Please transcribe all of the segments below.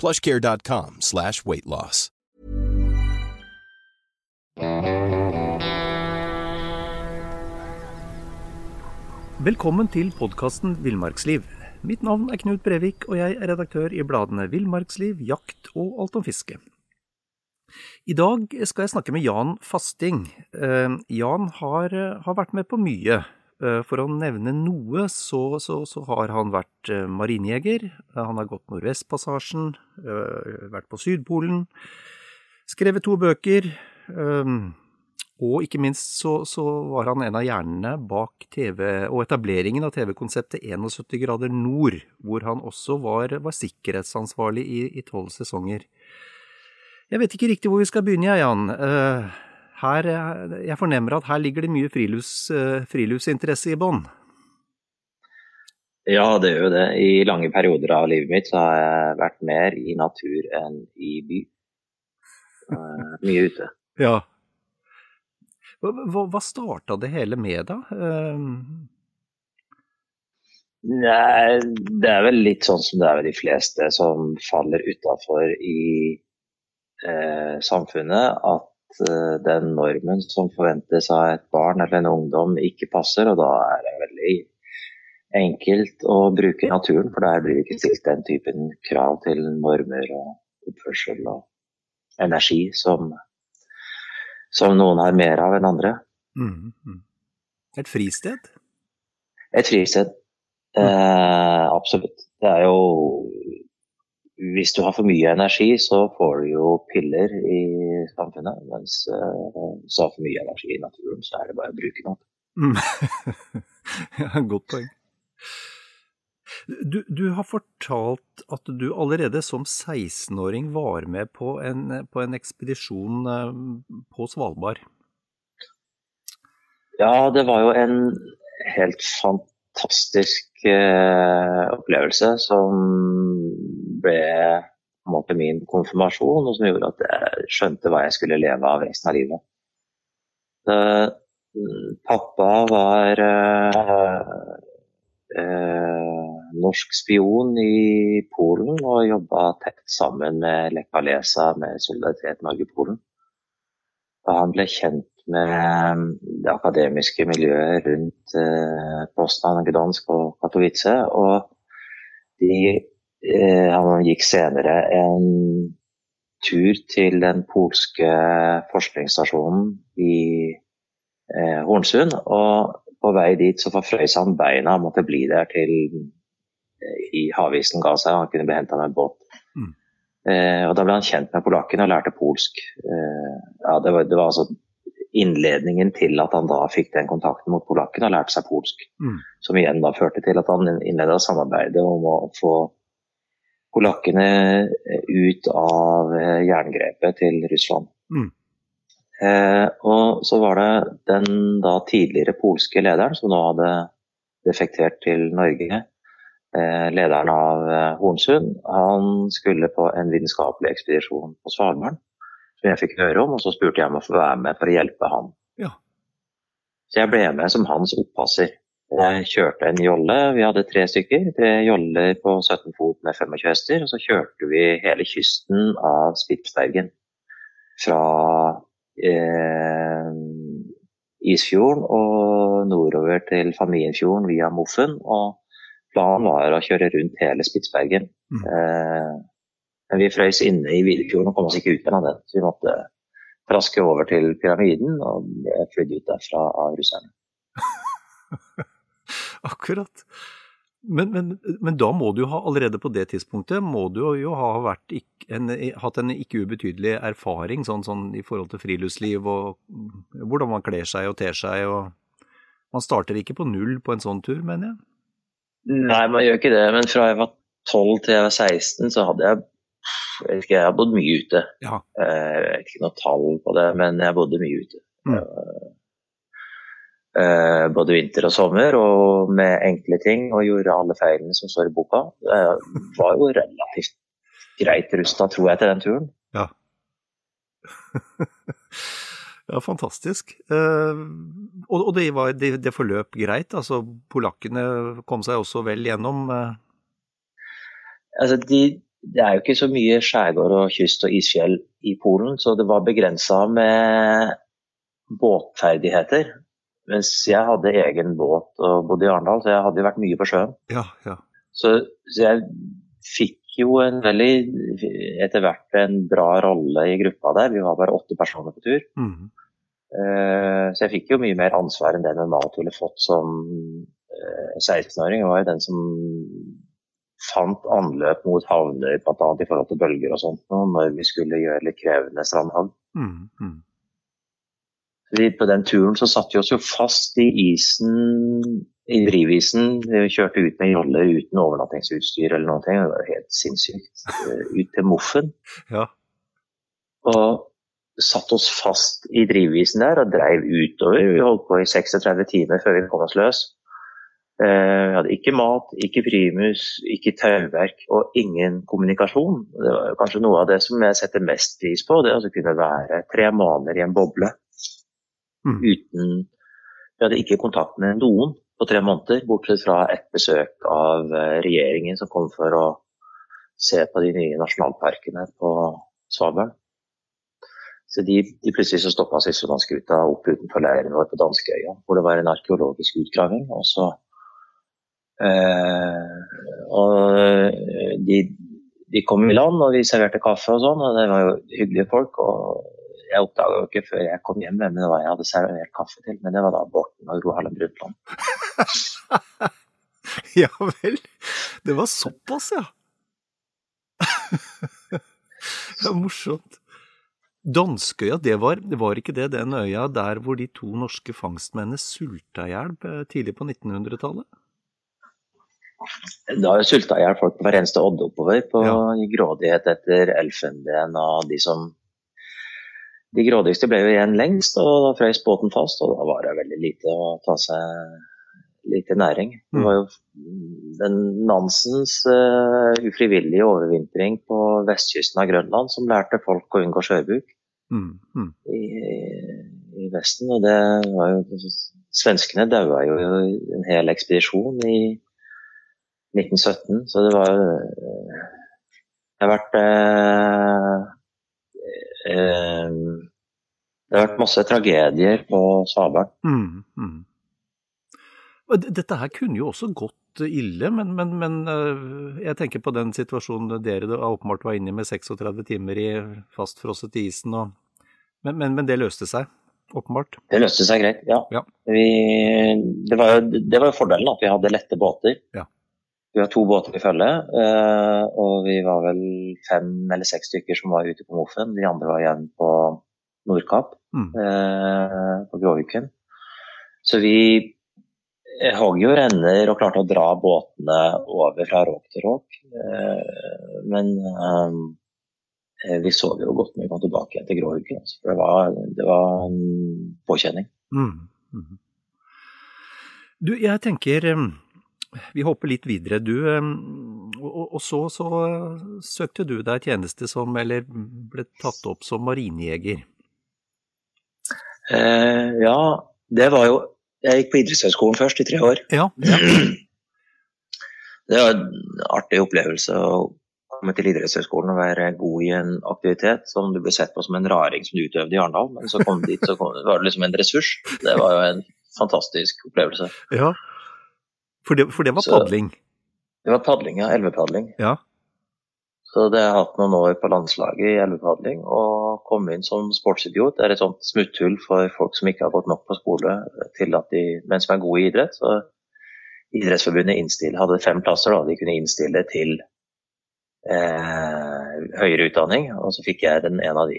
plushcare.com slash weightloss. Velkommen til podkasten Villmarksliv. Mitt navn er Knut Brevik, og jeg er redaktør i bladene Villmarksliv, Jakt og Alt om fiske. I dag skal jeg snakke med Jan Fasting. Eh, Jan har, har vært med på mye. Eh, for å nevne noe, så, så, så har han vært eh, marinejeger. Han har gått Nordvestpassasjen, eh, vært på Sydpolen, skrevet to bøker. Og ikke minst så, så, var han en av hjernene bak TV og etableringen av TV-konseptet 71 grader nord, hvor han også var, var sikkerhetsansvarlig i tolv sesonger. Jeg vet ikke riktig hvor vi skal begynne, Jan. Her, jeg fornemmer at her ligger det mye frilufts, friluftsinteresse i bånn? Ja, det gjør jo det. I lange perioder av livet mitt så har jeg vært mer i natur enn i by. Mye ute. Ja, hva, hva starta det hele med, da? Uh... Nei, det er vel litt sånn som det er ved de fleste som faller utafor i eh, samfunnet. At eh, den normen som forventes av et barn eller en ungdom ikke passer. Og da er det veldig enkelt å bruke naturen, for der blir det ikke stilt den typen krav til normer og oppførsel og energi som som noen har mer av enn andre. Mm, mm. Et fristed? Et fristed. Eh, absolutt. Det er jo Hvis du har for mye energi, så får du jo piller i samfunnet. Mens uh, hvis du har for mye energi i naturen, så er det bare å bruke noe. Mm. ja, godt poeng. Du, du, har fortalt at du allerede som 16-åring var med på en, på en, ekspedisjon eh, på Svalbard. Ja, det var jo en helt fantastisk eh, opplevelse som ble på en måte min konfirmasjon, og som gjorde at jeg skjønte hva jeg skulle leve av resten av livet. Så, pappa var eh, eh, norsk spion i Polen og jobba tett sammen med Lech med Solidaritet Norge-Polen. Da han ble kjent med eh, det akademiske miljøet rundt eh, Poznan, Gdansk og Katowice. Og de, eh, han gikk senere en tur til den polske forskningsstasjonen i eh, Hornsund. og på vei dit så forfrøys han beina, og måtte bli der til eh, i havisen ga seg. Han kunne bli henta med båt. Mm. Eh, og Da ble han kjent med polakken og lærte polsk. Eh, ja, det, var, det var, altså innledningen til at han da fikk den kontakten mot polakken og lærte seg polsk. Mm. Som igjen da førte til at han innleda samarbeidet om å få polakkene ut av eh, jerngrepet til Russland. Mm. Eh, og så var det den da tidligere polske lederen som nå hadde defektert til Norge, eh, lederen av eh, Hornsund, han skulle på en vitenskapelig ekspedisjon på Svalbard. Som jeg fikk høre om, og så spurte jeg om å få være med for å hjelpe han. Ja. Så jeg ble med som hans oppasser. Jeg kjørte en jolle, vi hadde tre stykker. Tre joller på 17 fot med 25 hester. Og så kjørte vi hele kysten av Spitsbergen. Fra eh, Isfjorden og nordover til Familienfjorden via Moffen. Og planen var å kjøre rundt hele Spitsbergen. Mm. Eh, Men vi frøys inne i Videfjorden og kom oss ikke ut av den. Så vi måtte traske over til pyramiden og ble flydd ut derfra av russerne. Akkurat. Men, men, men, da må du ha, allerede på det tidspunktet må du jo ha vært en, hatt en ikke ubetydelig erfaring sånn, sånn, i forhold til friluftsliv og hvordan man kler seg og ter seg. og Man starter ikke på null på en sånn tur, mener jeg? Nei, man gjør ikke det. Men fra jeg var 12 til jeg var 16, så hadde jeg jeg ikke, jeg har bodd mye ute. Ja. Eh, jeg vet ikke noe tall på det, men jeg bodde mye ute. Mm. Uh, både vinter og sommer, og med enkle ting, og gjorde alle feilene som står i boka. Jeg var jo relativt greit rusta, tror jeg, til den turen. Ja. ja, fantastisk. Uh, og, det, var, det, forløp greit? Altså, polakkene kom seg også vel gjennom? Altså, de, det er jo ikke så mye skjærgård og kyst og isfjell i Polen, så det var begrensa med båtferdigheter. Mens jeg hadde egen båt og bodde i Arendal, så jeg hadde jo vært mye på sjøen. Ja, ja. Så, så, jeg fikk jo en veldig etter hvert en bra rolle i gruppa der. Vi var bare åtte personer på tur. Mm. Uh, så jeg fikk jo mye mer ansvar enn det normalt ville fått som uh, eh, 16-åring. Jeg var jo den som fant anløp mot havner, bl.a. i forhold til bølger og sånt, når vi skulle gjøre litt krevende strandhavn. Mm. Mm. På den turen så satte vi oss jo fast i isen, i drivisen. Vi kjørte ut med joller uten overnattingsutstyr eller noe. Det var helt sinnssykt. Eh, ut til Moffen. Ja. Og satte oss fast i drivisen der og dreiv utover. Vi holdt på i 36 timer før vi kom oss løs. Eh, vi hadde ikke mat, ikke primus, ikke tauverk og ingen kommunikasjon. Det var kanskje noe av det som jeg setter mest pris på, det å kunne være tre måneder i en boble. Mm. Uten Vi hadde ikke kontakt med noen på tre måneder, bortsett fra et besøk av eh, regjeringen som kom for å se på de nye nasjonalparkene på Svalbard. Så de, de plutselig så stoppa Sysselmannsskuta opp utenfor leiren vår på danskeøya, hvor det var en arkeologisk utgraving. Og så og de, de, kom i land, og vi serverte kaffe og sånn, og det var jo hyggelige folk. og jeg oppdaga jo ikke før jeg kom hjem hvem det var jeg hadde servert kaffe til, men det var da Borten og Gro Harlem Brundtland. ja vel. Det var såpass, ja. det var morsomt. Danskøya, det var, det var ikke det den øya der hvor de to norske fangstmennene sulta i hjel eh, tidlig på 1900-tallet? Da sulta hjel folk på hver eneste odde oppover, på ja. grådighet etter elfenben og de som de grådigste ble jo igjen lengst, og da frøys båten fast. Og da var det veldig lite å ta seg lite næring. Det var jo den Nansens uh, ufrivillige overvintring på vestkysten av Grønland som lærte folk å unngå sjøbruk mm. Mm. I, I, Vesten. Og det var jo Svenskene daua jo en hel ekspedisjon i 1917, så det var jo Det har vært uh, Eh, det har vært masse tragedier på Svalbard. Mm, mm. Dette her kunne jo også gått ille, men, men, men, eh, jeg tenker på den situasjonen dere åpenbart var inne i med 36 timer i fastfrosset i isen. Og, men, men, det løste seg, åpenbart? Det løste seg greit, ja. ja. Vi, det, var, det var jo fordelen at vi hadde lette båter. Ja. Vi har to båter i følge, eh, og vi var vel fem eller seks stykker som var ute på Mofen. De andre var igjen på Nordkapp, mm. Eh, på Gråviken. Så vi eh, hogg jo renner og klarte å dra båtene over fra råk til råk. Men vi sov jo godt når vi kom tilbake igjen til Gråviken. For det var, det var en påkjenning. Mm. Mm. Du, jeg tenker vi hopper litt videre. Du, og, og så, så, søkte du deg tjeneste som, eller ble tatt opp som marinejeger. Eh, ja, det var jo Jeg gikk på idrettshøyskolen først i tre år. Ja, ja. Det var en artig opplevelse å komme til idrettshøyskolen og være god i en aktivitet som du ble sett på som en raring som du utøvde i Arendal, men så kom du dit, så kom, var det liksom en ressurs. Det var jo en fantastisk opplevelse. Ja, for det, for det var så, padling? Det var padling, ja. Elvepadling. Ja. Så det har jeg hatt noen år på landslaget i elvepadling, og kom inn som sportsidiot. Det er et sånt smutthull for folk som ikke har gått nok på skole, til at de, men som er gode i idrett. Så Idrettsforbundet innstill, hadde fem plasser da, de kunne innstille til eh, høyere utdanning, og så fikk jeg den ene av de.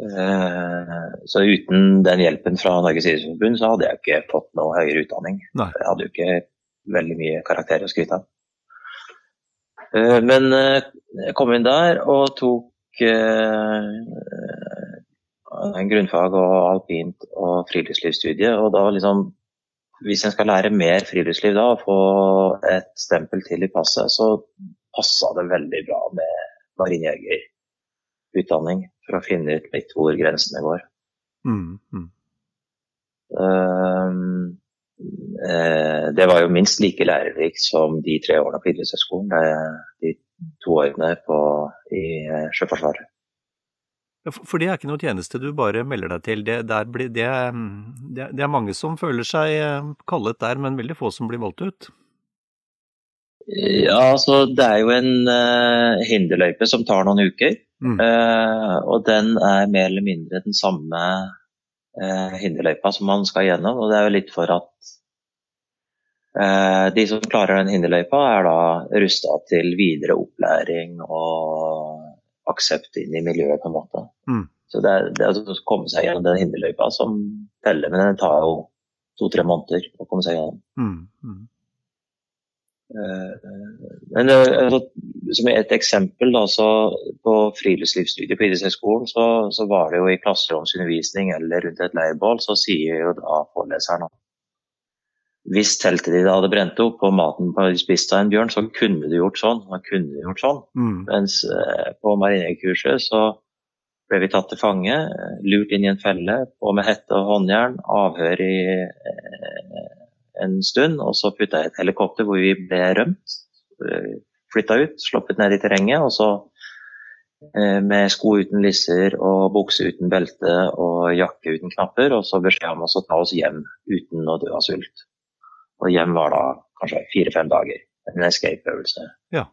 Eh, så uten den hjelpen fra Norges idrettsforbund, så hadde jeg ikke fått noe høyere utdanning. Nei. Jeg hadde jo ikke veldig mye karakterer å skryte av. Eh, men eh, jeg kom inn der og tok en grunnfag og alpint og friluftslivsstudie. Og da liksom Hvis en skal lære mer friluftsliv da, og få et stempel til i passet, så passa det veldig bra med marinjegerutdanning for å finne ut litt hvor grensene går. Mm, mm. Eh, det var jo minst like lærerikt som de tre årene på idrettshøyskolen. De to årene på, i eh, Sjøforsvaret. For- det er ikke noe tjeneste du bare melder deg til. Det, der blir, det, det, det er mange som føler seg eh, kallet der, men veldig få som blir valgt ut. Ja, altså det er jo en uh, hinderløype som tar noen uker. Mm. Uh, og den er mer eller mindre den samme uh, hinderløypa som man skal gjennom. Og det er jo litt for at uh, de som klarer den hinderløypa, er da rusta til videre opplæring og aksept inn i miljøet, på en måte. Mm. Så det er, det er å komme seg gjennom den hinderløypa som teller, men den tar jo to-tre måneder å komme seg gjennom. Mm. Mm. Eh, Men eh, altså, som et eksempel, da, så på friluftslivsstudiet på idrettshøyskolen, så, så var det jo i klasseromsundervisning eller rundt et leirbål, så sier jo da foreleseren at hvis teltet ditt hadde brent opp og maten var spist av en bjørn, så kunne du gjort sånn. Man kunne gjort sånn. Mm. Mens eh, på marinekurset så ble vi tatt til fange, eh, lurt inn i en felle, på med hette og håndjern, avhør i eh, en stund, og så putta jeg et helikopter hvor vi ble rømt. eh, Flytta ut, sluppet ned i terrenget, og så eh, med sko uten lisser og bukse uten belte og jakke uten knapper, og så beskjed om oss å ta oss hjem uten å dø av sult. Og hjem var da kanskje fire-fem dager. En escape-øvelse. Ja.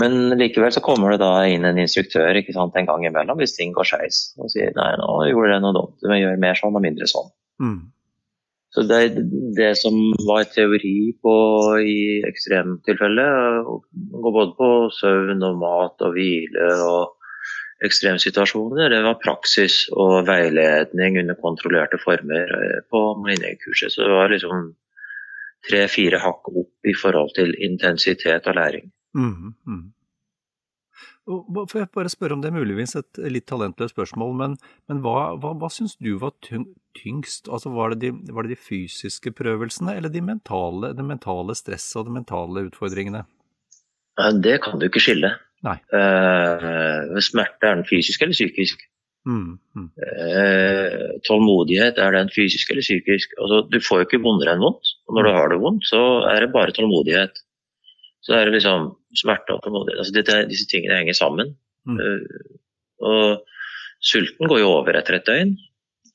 Men likevel så kommer det da inn en instruktør ikke sant, en gang imellom hvis ting går skeis. Og sier nei, nå gjorde det noe dumt, du må gjøre mer sånn og mindre sånn. Mm. Så det, det som var teori på i ekstremtilfellet, går både på søvn og mat og hvile og ekstremsituasjoner, det var praksis og veiledning under kontrollerte former på på marinekurset. Så det var liksom tre-fire hakk opp i forhold til intensitet og læring. Mm, mm. Får jeg bare spørre om det er muligvis et litt talentløst spørsmål, men, men hva, hva, hva syns du var tyngst? Altså var, det de, var det de fysiske prøvelsene, eller de mentale, det mentale stresset og de mentale utfordringene? Eh, Det kan du ikke skille. Nei. Uh, smerte er den fysisk eller psykisk? Mm, mm, Eh, tålmodighet, er den fysisk eller psykisk? Altså, du får jo ikke vondere enn vondt. Og når du har det vondt, så er det bare tålmodighet. Så er det liksom smerte og tålmodighet. Altså, dette, disse tingene henger sammen. Mm. Uh, og sulten går jo over etter et døgn.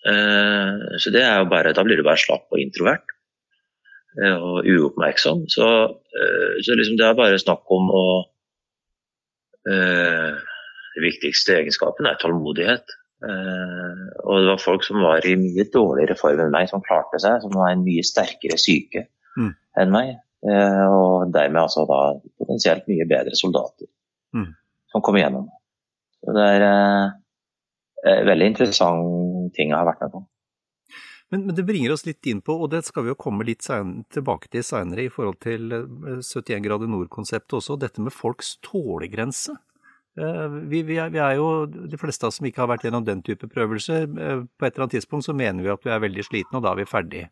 Uh, så det er jo bare, da blir du bare slapp og introvert. uh, og uoppmerksom. Så, så liksom det er bare snakk om å Den viktigste egenskapen er tålmodighet. Uh, og det var folk som var i mye dårligere form enn meg, som klarte seg, som var en mye sterkere syke Mm. enn meg. Eh, og dermed altså da potensielt mye bedre soldater Mm. som kommer gjennom. Så det er eh, en veldig interessant ting jeg har vært med på. Men, men det bringer oss litt inn på, og det skal vi jo komme litt sen, tilbake til seinere i forhold til eh, 71 grader nord-konseptet også, dette med folks tålegrense. Eh, Vi, vi, er, vi er jo de fleste av oss som ikke har vært gjennom den type prøvelser. eh, På et eller annet tidspunkt så mener vi at vi er veldig slitne, og da er vi ferdig.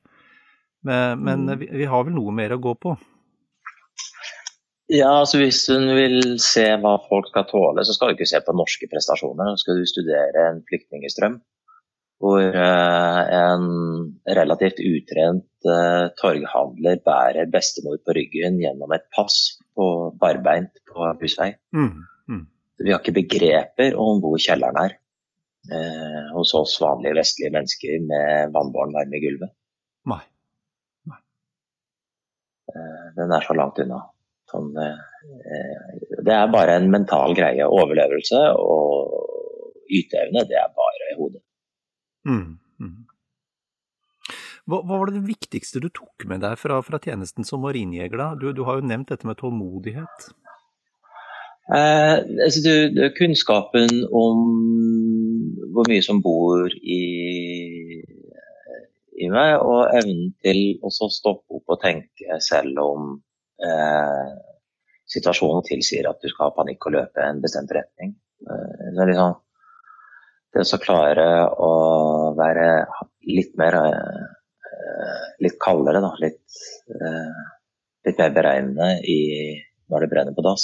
Men, men vi, vi har vel noe mer å gå på? Ja, altså Hvis hun vil se hva folk skal tåle, så skal du ikke se på norske prestasjoner. Så skal du studere en flyktningstrøm hvor eh, en relativt utrent eh, torghandler bærer bestemor på ryggen gjennom et pass på barbeint på husvei. Mm, mm, Vi har ikke begreper om hvor kjelleren er eh, hos oss vanlige vestlige mennesker med vannbåren varme i gulvet. nei. Eh, den er så langt unna. Sånn, eh, det er bare en mental greie. Overlevelse og yteevne, det er bare i hodet. Mm, mm. Hva, hva, var det viktigste du tok med deg fra, fra tjenesten som marinjeger? Du, du, har jo nevnt dette med tålmodighet. Eh, altså du, kunnskapen om hvor mye som bor i, i meg, og evnen til å stoppe opp og tenke selv om eh, situasjonen tilsier at du skal ha panikk og løpe en bestemt retning. Eh, det liksom det å klare å være litt mer eh, litt kaldere, da. Litt, eh, litt mer beregnende i når det brenner på dass.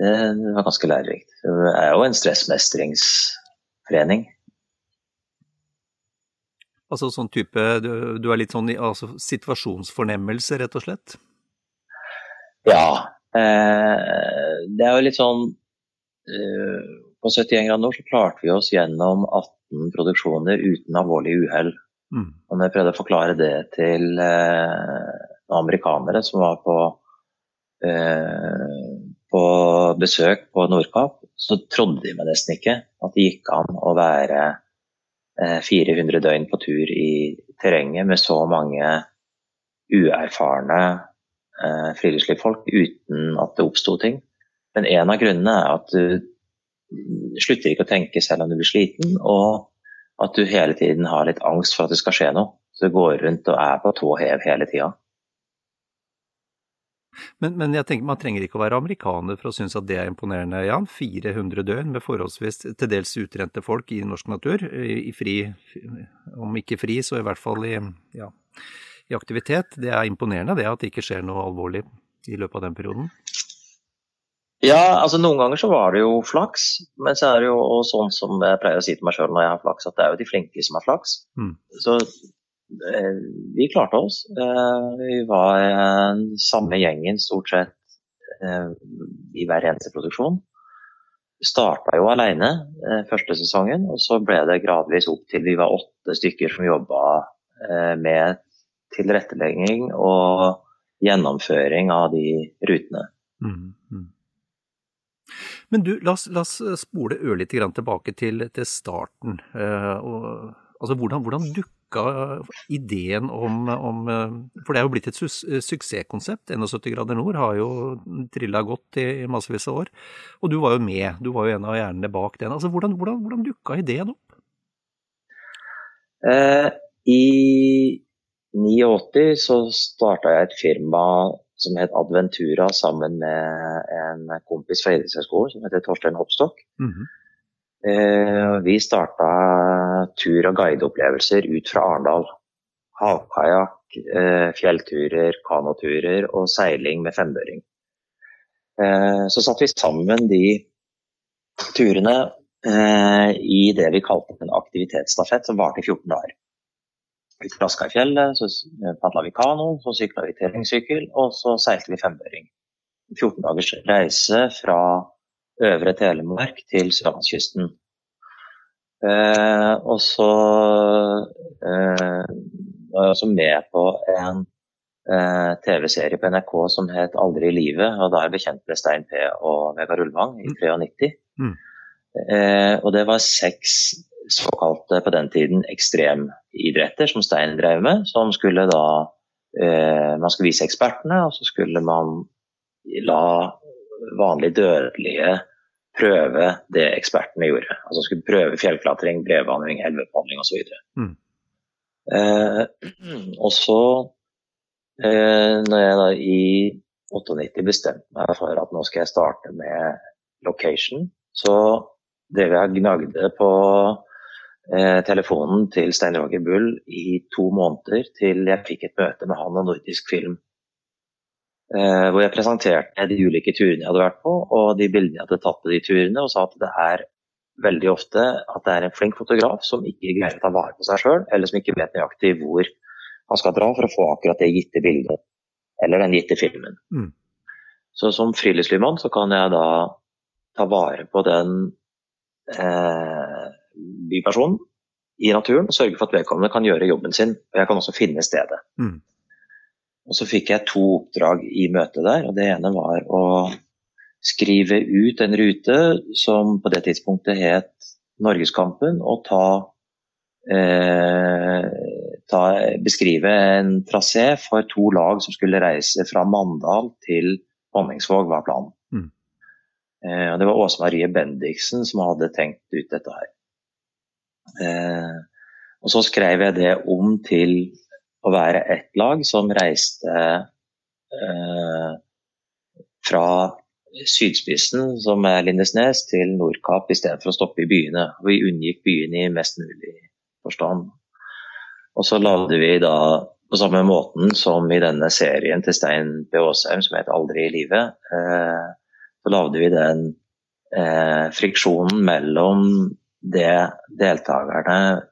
Det var ganske lærerikt. Det er jo en stressmestringstrening. Altså sånn type Du, du er litt sånn i altså, situasjonsfornemmelse, rett og slett? Ja. Eh, det er jo litt sånn eh, På 71 grader nord så klarte vi oss gjennom 18 produksjoner uten alvorlig uhell. Mm. Og når jeg prøvde å forklare det til eh, amerikanere som var på eh, på besøk på Nordkapp, så trodde de meg nesten ikke at det gikk an å være 400 eh, døgn på tur i terrenget med så mange uerfarne eh, friluftslivsfolk uten at det oppsto ting. Men en av grunnene er at du slutter ikke å tenke selv om du blir sliten, og at du hele tiden har litt angst for at det skal skje noe. Så du går rundt og er på tå hev hele tida. Men, men, jeg tenker man trenger ikke å være amerikaner for å synes at det er imponerende, Jan. 400 døgn med forholdsvis til dels utrente folk i norsk natur, i, fri, om ikke fri, så i hvert fall i, ja, i aktivitet. Det er imponerende det at det ikke skjer noe alvorlig i løpet av den perioden. Ja, altså noen ganger så var det jo flaks, men så er det jo sånn som jeg pleier å si til meg sjøl når jeg har flaks, at det er jo de flinke som har flaks. Mm. Så vi klarte oss. Eh, vi var den samme gjengen stort sett eh, i hver eneste produksjon. Starta jo alene første sesongen, og så ble det gradvis opp til vi var åtte stykker som jobba med tilrettelegging og gjennomføring av de rutene. Mm, mm. Men du, la oss, la oss spole ørlite grann tilbake til, til starten. Eh, og, altså, hvordan, hvordan dukker dukka ideen om, om, For det er jo blitt et su suksesskonsept. 71 grader nord har jo trilla godt i, i massevis av år. Og du var jo med. Du var jo en av hjernene bak den. Altså, hvordan, hvordan, hvordan dukka ideen opp? Eh, I 89 så starta jeg et firma som het Adventura sammen med en kompis fra idrettshøyskolen som heter Torstein Hoppstokk. Mm -hmm. Eh, vi starta tur- og guideopplevelser ut fra Arendal. Havkajakk, eh, fjellturer, kanoturer og seiling med fembøring. Eh, så satte vi sammen de turene i det vi kalte en aktivitetsstafett som varte i 14 dager. Vi traska i fjellet, så padla vi kano, så sykla vi terrengsykkel, og så seilte vi fembøring. 14 dagers reise fra Øvre Telemark til sørlandskysten. Eh, og så eh, var jeg også med på en eh, TV-serie på NRK som het 'Aldri i livet'. og Da er jeg bekjent med Stein P. og Vegard Ulvang i 93. Mm. Eh, og det var seks såkalte på den tiden ekstremidretter som Stein drev med. Som skulle da eh, Man skulle vise ekspertene, og så skulle man la vanlig dødelige prøve det ekspertene gjorde. Altså skulle prøve fjellklatring, brevvandring, elvepadling osv. Mm. Eh, og så, eh, når jeg da i 98 bestemte meg for at nå skal jeg starte med location, så drev jeg gnagde på eh, telefonen til Stein Roger Bull i to måneder til jeg fikk et møte med han og Nordisk Film hvor jeg presenterte de ulike turene jeg hadde vært på, og de bildene jeg hadde tatt på de turene, og sa at det er veldig ofte at det er en flink fotograf som ikke greier å ta vare på seg sjøl, eller som ikke vet nøyaktig hvor han skal dra for å få akkurat det gitte bildet, eller den gitte filmen. Mm. Så som friluftslivmann så kan jeg da ta vare på den eh, bypersonen i naturen og sørge for at vedkommende kan gjøre jobben sin. Og jeg kan også finne stedet. Mm. Og så fikk jeg to oppdrag i møtet der. og Det ene var å skrive ut en rute som på det tidspunktet het Norgeskampen, og ta, eh, ta, beskrive en trasé for to lag som skulle reise fra Mandal til Honningsvåg, var planen. Mm. Eh, og det var Åse Marie Bendiksen som hadde tenkt ut dette her. Eh, og så skrev jeg det om til å være ett lag som reiste eh, fra sydspissen, som er Lindesnes, til Nordkapp istedenfor å stoppe i byene. Vi unngikk byene i mest mulig forstand. Og så lagde vi da, på samme måten som i denne serien til Stein B. Aasheim som het 'Aldri i livet', eh, så lagde vi den eh, friksjonen mellom det deltakerne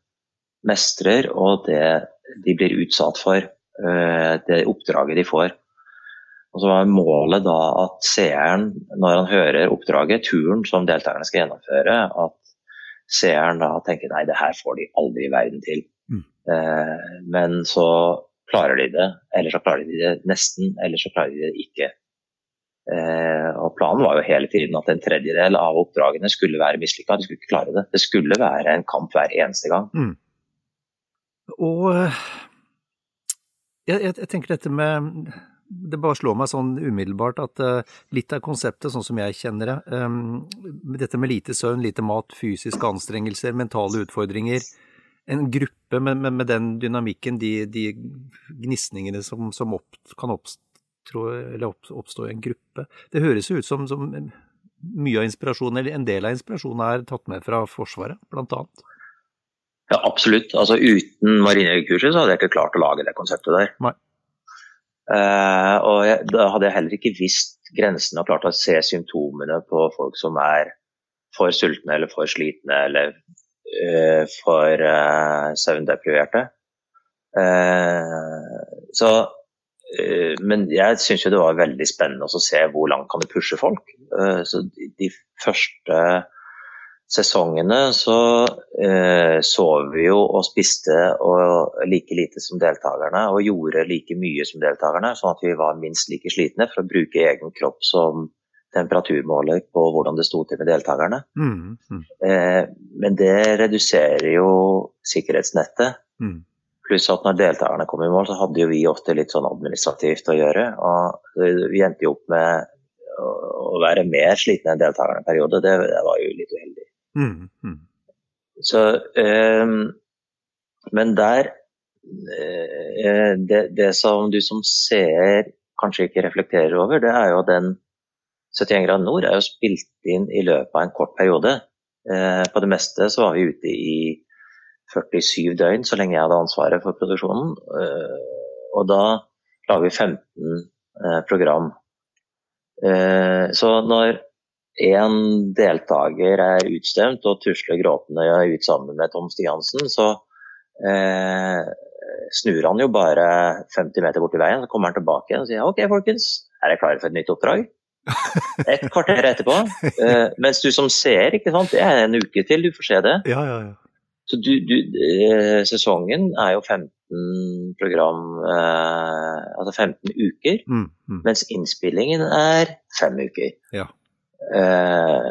mestrer og det de blir utsatt for, eh, det oppdraget de får. Og så var Målet da at seeren, når han hører oppdraget, turen som deltakerne skal gjennomføre, at seeren da tenker nei, det her får de aldri i verden til. Mm. Eh, men så klarer de det, eller så klarer de det nesten, eller så klarer de det ikke. Eh, og Planen var jo hele tiden at en tredjedel av oppdragene skulle være mislykka. De skulle ikke klare det. Det skulle være en kamp hver eneste gang. Mm. Og eh, jeg, jeg, jeg, tenker dette med Det bare slår meg sånn umiddelbart at uh, litt av konseptet, sånn som jeg kjenner det, um, dette med lite søvn, lite mat, fysiske anstrengelser, mentale utfordringer, en gruppe med, med, med den dynamikken, de, de gnisningene som, som opp, kan oppstå, oppstå, i en gruppe. Det høres jo ut som, som mye av inspirasjonen, eller en del av inspirasjonen er tatt med fra Forsvaret, blant annet. Ja, absolutt. Altså, uten marinejegerkurset så hadde jeg ikke klart å lage det konseptet der. Uh, og jeg, da hadde jeg heller ikke visst grensen og klart å se symptomene på folk som er for sultne eller for slitne eller uh, for uh, søvndepriverte. så men jeg syns jo det var veldig spennende å se hvor langt kan du pushe folk. så de, de første sesongene så eh, sov vi jo og spiste og like lite som deltakerne og gjorde like mye som deltakerne, sånn at vi var minst like slitne for å bruke egen kropp som temperaturmåler på hvordan det sto til med deltakerne. Mm, mm. Eh, men det reduserer jo sikkerhetsnettet. Mm. Pluss at når deltakerne kom i mål, så hadde jo vi ofte litt sånn administrativt å gjøre. Og vi endte jo opp med å være mer slitne enn deltakerne en periode. Det, det var jo litt uheldig. Mm, mm. Så eh, Men der eh, det, det, som du som ser kanskje ikke reflekterer over, det er jo den 71 grader nord er jo spilt inn i løpet av en kort periode. Eh, på det meste så var vi ute i 47 døgn så lenge jeg hadde ansvaret for produksjonen. Uh, og da lager vi 15 program. Så når én deltaker er utstemt og tusler gråtende ut sammen med Tom Stiansen, så eh, snur han jo bare 50 meter bort i veien. Så kommer han tilbake igjen og sier OK, folkens, er dere klare for et nytt oppdrag? Et kvarter etterpå. Eh, mens du som ser, ikke sant, det er en uke til du får se det. Ja, ja, ja. Så du, du, eh, sesongen er jo 15 program, eh, altså 15 uker, mm, mm. mens innspillingen er fem uker. Ja. Eh,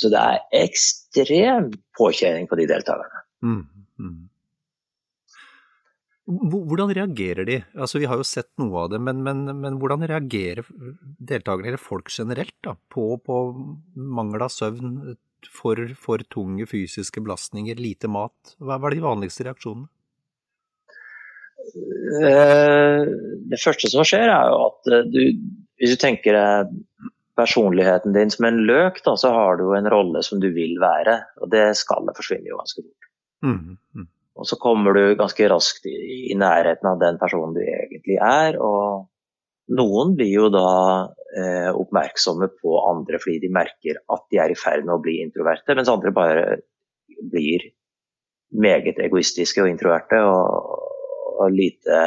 så det er ekstrem påkjenning på de deltakerne. Mm, mm. Hvordan reagerer de? Altså, vi har jo sett noe av det, men, men, men hvordan reagerer deltakerne, eller folk generelt, da, på, på mangel av søvn, for, for, tunge fysiske belastninger, lite mat? Hva, hva er de vanligste reaksjonene? Eh, det første som skjer, er jo at eh, du, hvis du tenker deg personligheten din som en løk, da, så har du jo en rolle som du vil være. Og det skallet forsvinner jo ganske fort. Mm, mm. Og så kommer du ganske raskt i, i, nærheten av den personen du egentlig er. Og noen blir jo da eh, oppmerksomme på andre fordi de merker at de er i ferd med å bli introverte, mens andre bare blir meget egoistiske og introverte og, og lite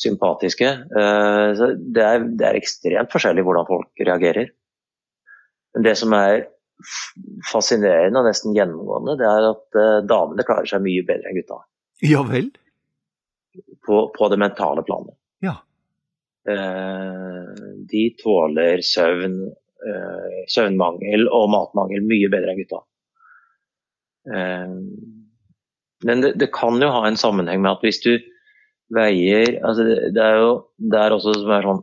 sympatiske. Eh, det er, det er, ekstremt forskjellig hvordan folk reagerer. Men det som er fascinerende og nesten gjennomgående, det er at eh, damene klarer seg mye bedre enn gutta. Ja vel? På, på det mentale planet. Ja. de tåler søvn, søvnmangel og matmangel mye bedre enn gutta. Men det, det, kan jo ha en sammenheng med at hvis du veier altså det, det er jo det er også som er sånn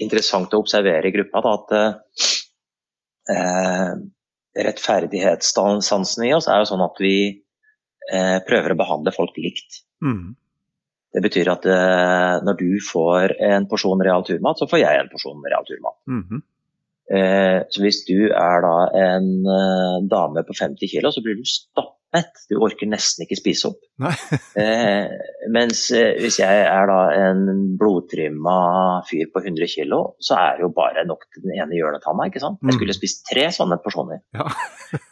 interessant å observere i gruppa, da, at eh, rettferdighetssansen i oss er jo sånn at vi eh, prøver å behandle folk likt. Mm. Det betyr at eh, når du får en porsjon real turmat, så får jeg en porsjon real turmat. Mm -hmm. så hvis du er da en eh, dame på 50 kg, så blir du stappet mett. Du orker nesten ikke spise opp. eh, mens eh, hvis jeg er da en blodtrimma fyr på 100 kg, så er det jo bare nok til den ene hjørnetanna. ikke sant? Jeg skulle mm. spist tre sånne porsjoner. Ja.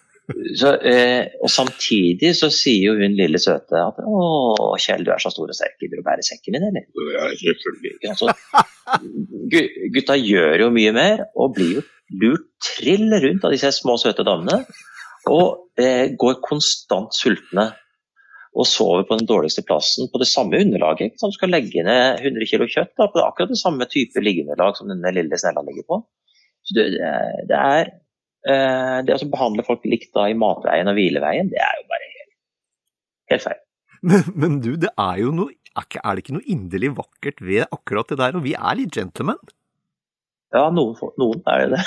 så, eh, og samtidig så sier jo hun lille søte at 'Å, Kjell, du er så stor og sterk, gidder du å bære sekken din, eller?' Ja, selvfølgelig. Altså, gutta gjør jo mye mer, og blir jo lurt trill rundt av disse små, søte damene. Og eh, går konstant sultne. Og sover på den dårligste plassen på det samme underlaget. Som skal legge ned 100 kg kjøtt da, på akkurat det samme type liggeunderlag som denne lille snella ligger på. Så det, det er eh, Det å behandle folk likt da i matveien og hvileveien, det er jo bare helt, helt feil. Men, men, du, det er jo noe Er det ikke noe inderlig vakkert ved akkurat det der? Og vi er litt gentlemen? Ja, noen, noen er det.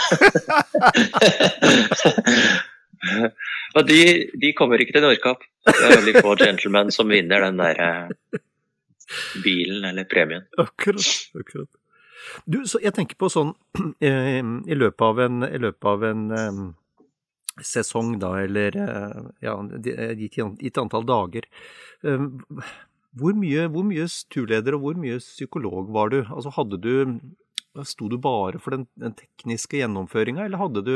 Og de, de, kommer ikke til Nordkapp. Det er veldig få gentlemen som vinner den der eh, bilen eller premien. Akkurat. akkurat. Du, så jeg tenker på sånn eh, i løpet av en, løpet av en um, sesong, da, eller ja, gitt, antall dager. Hvor mye, hvor mye turleder og hvor mye psykolog var du? Altså hadde du Sto du bare for den, den tekniske gjennomføringa, eller hadde du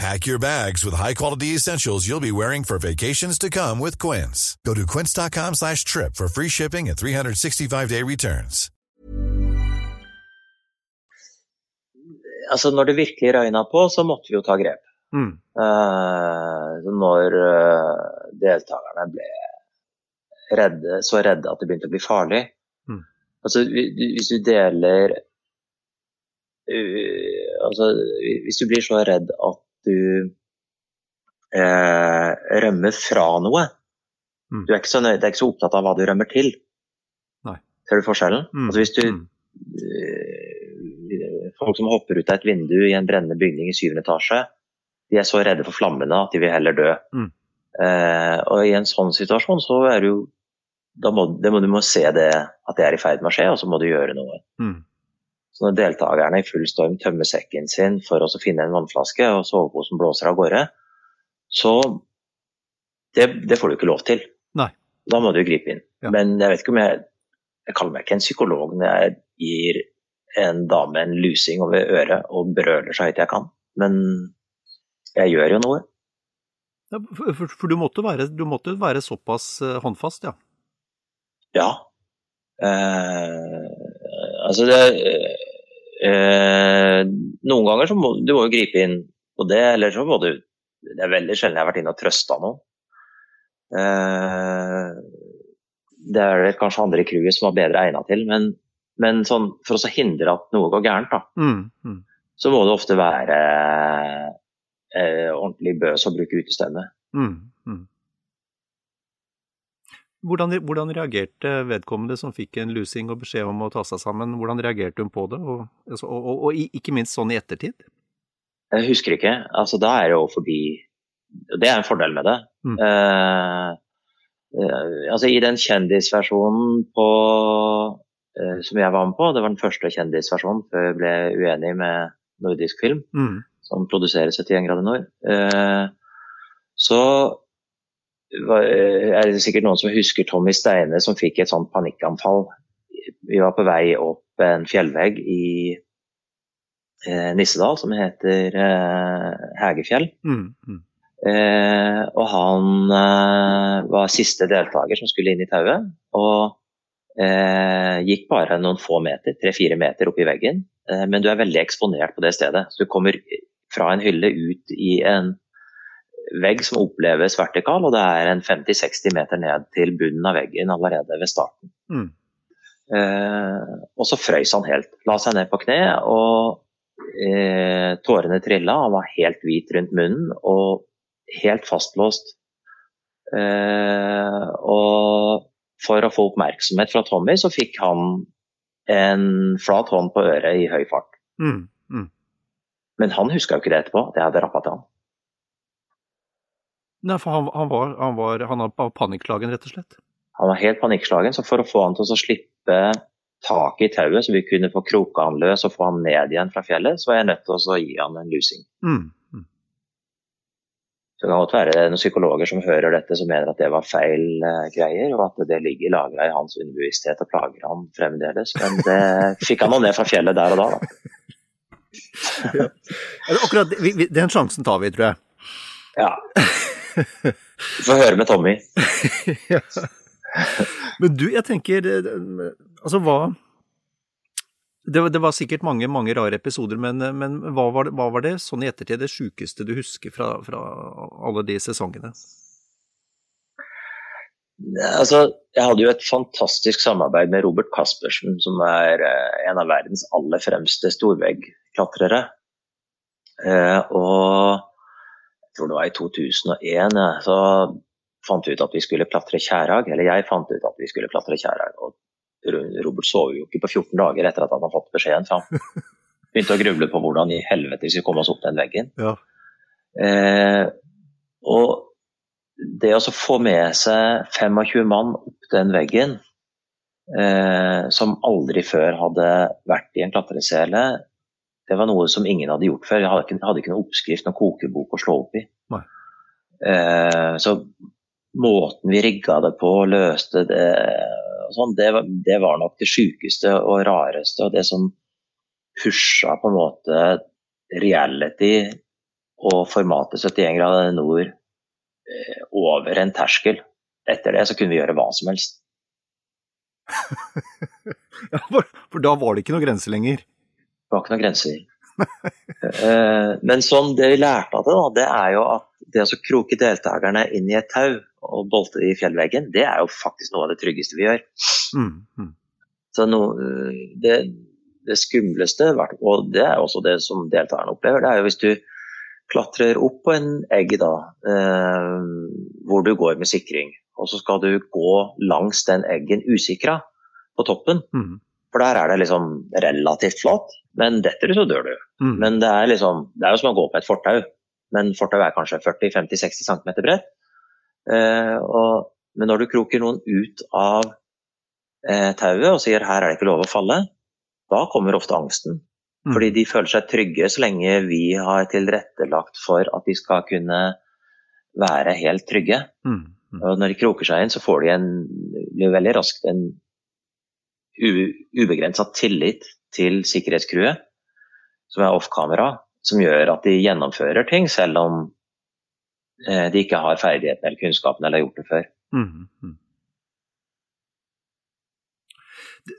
Pack your bags with high-quality essentials you'll be wearing for vacations to come with Quince. Go to quince.com slash trip for free shipping and 365-day returns. Altså, når det virkelig røyna på, så måtte vi jo ta grep. Mm. Uh, når uh, deltakerne ble redde, så redde at det begynte å bli farlig. Mm. Altså, hvis du deler uh, Altså, hvis du blir så redd at du eh, rømmer fra noe. Mm. Du er ikke, så nøy, er ikke så opptatt av hva du rømmer til. Nei. Ser du forskjellen? Mm. Altså hvis du eh, Folk som hopper ut av et vindu i en brennende bygning i syvende etasje, de er så redde for flammene at de vil heller dø. Mm. Eh, og i en sånn situasjon så er du da må, må, du må se det, at det er i ferd med å skje, og så må du gjøre noe. Mm. Så når deltakerne i full storm tømmer sekken sin for å finne en vannflaske, og soveposen blåser av gårde, så det, det, får du ikke lov til. Nei. Da må du gripe inn. Ja. Men jeg vet ikke om jeg Jeg kaller meg ikke en psykolog når jeg gir en dame en lusing over øret og brøler så høyt jeg kan. Men jeg gjør jo noe. Ja, for, for du, måtte være, du, måtte være, såpass eh, håndfast, ja? Ja. Eh, altså det eh, Noen ganger så må du må gripe inn på det, eller så må du Det er veldig sjelden jeg har vært inne og trøsta noen. Eh, det er det kanskje andre i crewet som var bedre egna til, men, men sånn, for å hindre at noe går gærent, da, mm, mm. så må det ofte være eh, ordentlig bøs å bruke utestemme. Mm, mm. Hvordan, hvordan, reagerte vedkommende som fikk en lusing og beskjed om å ta seg sammen, hvordan reagerte hun på det, og, altså, og, og, og ikke minst sånn i ettertid? Jeg husker ikke. Altså, da er det jo forbi Det er en fordel med det. Mm. Uh, altså, I den kjendisversjonen på, uh, som jeg var med på, det var den første kjendisversjonen før jeg ble uenig med nordisk film, Mm. som produserer 71 grader nord, så er det sikkert noen som husker Tommy Steine som fikk et sånt panikkanfall. Vi var på vei opp en fjellvegg i eh, Nissedal som heter eh, Hægefjell. Mm. Mm. Eh, og han eh, var siste deltaker som skulle inn i tauet. Og eh, gikk bare noen få meter, tre-fire meter opp i veggen. Eh, men du er veldig eksponert på det stedet. Så du kommer fra en hylle ut i en vegg som oppleves vertikal, og det er en 50-60 meter ned til bunnen av veggen allerede ved starten. Mm. Eh, og så frøys han helt. La seg ned på kne, og eh, tårene trilla. Han var helt hvit rundt munnen og helt fastlåst. Eh, og for å få oppmerksomhet fra Tommy, så fikk han en flat hånd på øret i høy fart. Mm. Mm. Men han huska jo ikke det etterpå. Det hadde rappa til han. Nei, for han, han var, han var han var panikkslagen, rett og slett. Han var helt panikkslagen, så for å få han til å slippe taket i tauet, så vi kunne få kroka han løs og få han ned igjen fra fjellet, så var jeg nødt til å gi han en lusing. Mm. Mm. Så det kan godt være noen psykologer som hører dette som mener at det var feil uh, greier, og at det ligger lagra i hans underbevissthet og plager han fremdeles. Men det fikk han nå ned fra fjellet der og da. da. Ja, Akkurat Den sjansen tar vi, tror jeg. Ja. Vi får høre med Tommy. Ja. Men du, jeg tenker Altså, hva det, var- det var sikkert mange mange rare episoder, men, men hva, var det, hva var det sånn i ettertid det sjukeste du husker fra, fra alle de sesongene? Altså, jeg hadde jo et fantastisk samarbeid med Robert Caspersen, som er eh, en av verdens aller fremste storveggklatrere. Eh, og tror det var i 2001, så fant vi ut at vi skulle klatre Kjærhag. Eller jeg fant ut at vi skulle klatre Kjærhag. Og Robert sov jo ikke på 14 dager etter at han hadde fått beskjeden. Så han begynte å gruble på hvordan i helvete vi skulle komme oss opp den veggen. Ja. Eh, og det å få med seg 25 mann opp den veggen, eh, som aldri før hadde vært i en klatresele, det var noe som ingen hadde gjort før. Jeg hadde ikke, hadde ikke noen oppskrift, noen kokebok å slå opp i. Eh, så måten vi rigga det på, løste det og sånn, det, det var nok det sjukeste og rareste, og det som pusha på en måte reality og formatet 71 grader nord eh, over en terskel. Etter det så kunne vi gjøre hva som helst. Ja, for, for da var det ikke noen grense lenger. Det var ikke noen grenser. Eh, Men sånn, det vi lærte av det, da, det er jo at det å kroke deltakerne inn i et tau og bolte i fjellveggen, det er jo faktisk noe av det tryggeste vi gjør. Mm, mm. Så no, det, det skumleste, og det er også det som deltakerne opplever, det er jo hvis du klatrer opp på en egg da, eh, hvor du går med sikring, og så skal du gå langs den eggen usikra på toppen. Mm, For der er det liksom relativt flatt, men detter du så dør du. mm. Men det er, liksom, det er jo som å gå på et fortau, men fortau er kanskje 40-50-60 cm bredt. Eh, og, men når du kroker noen ut av eh, tauet og sier her er det ikke lov å falle, da kommer ofte angsten. Mm. Fordi de føler seg trygge så lenge vi har tilrettelagt for at de skal kunne være helt trygge. Mm, mm. Og når de kroker seg inn, så får de en, veldig raskt en ubegrensa tillit til sikkerhetscrewet, som er off-kamera, som gjør at de gjennomfører ting selv om eh, de ikke har ferdigheten eller kunnskapen eller har gjort det før. Mm, mm.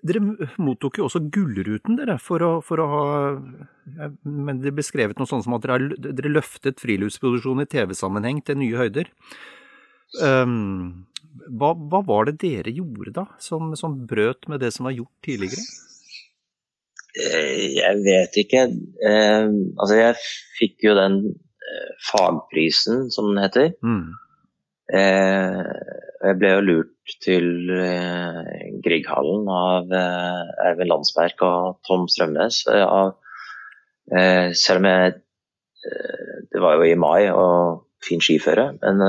Dere mottok jo også Gullruten, dere, for å, for å ha Men det er beskrevet noe sånt som at dere, dere løftet friluftsproduksjon i TV-sammenheng til nye høyder. Um, hva, hva var det dere gjorde da, som, som brøt med det som var gjort tidligere? Eh, Jeg vet ikke. Eh, altså, jeg fikk jo den eh, fagprisen, som den heter. Mm. Eh, jeg ble jo lurt til eh, Grieghallen av Ervin Landsberg og Tom Strømnes. Av, selv om jeg Det var jo i mai og fin skiføre, men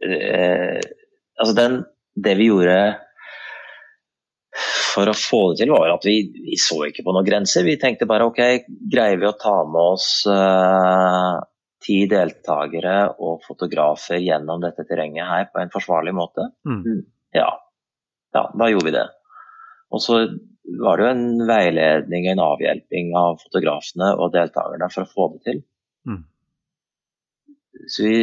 altså den, det vi gjorde for å få det til, var at vi, vi, så ikke på noen grenser. Vi tenkte bare ok, greier vi å ta med oss uh, ti deltakere og fotografer gjennom dette terrenget her på en forsvarlig måte? Mm. mm. Ja. ja, da gjorde vi det. Og så var det jo en veiledning, en avhjelping av fotografene og deltakerne for å få det til. Mm. Så vi